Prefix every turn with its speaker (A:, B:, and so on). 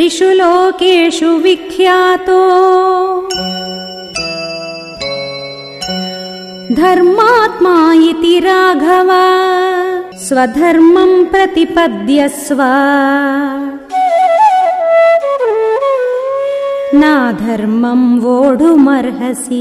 A: त्रिषु लोकेषु विख्यातो। धर्मात्मा इति राघव स्वधर्मम् प्रतिपद्यस्व। नाधर्मम् वोढुमर्हसि।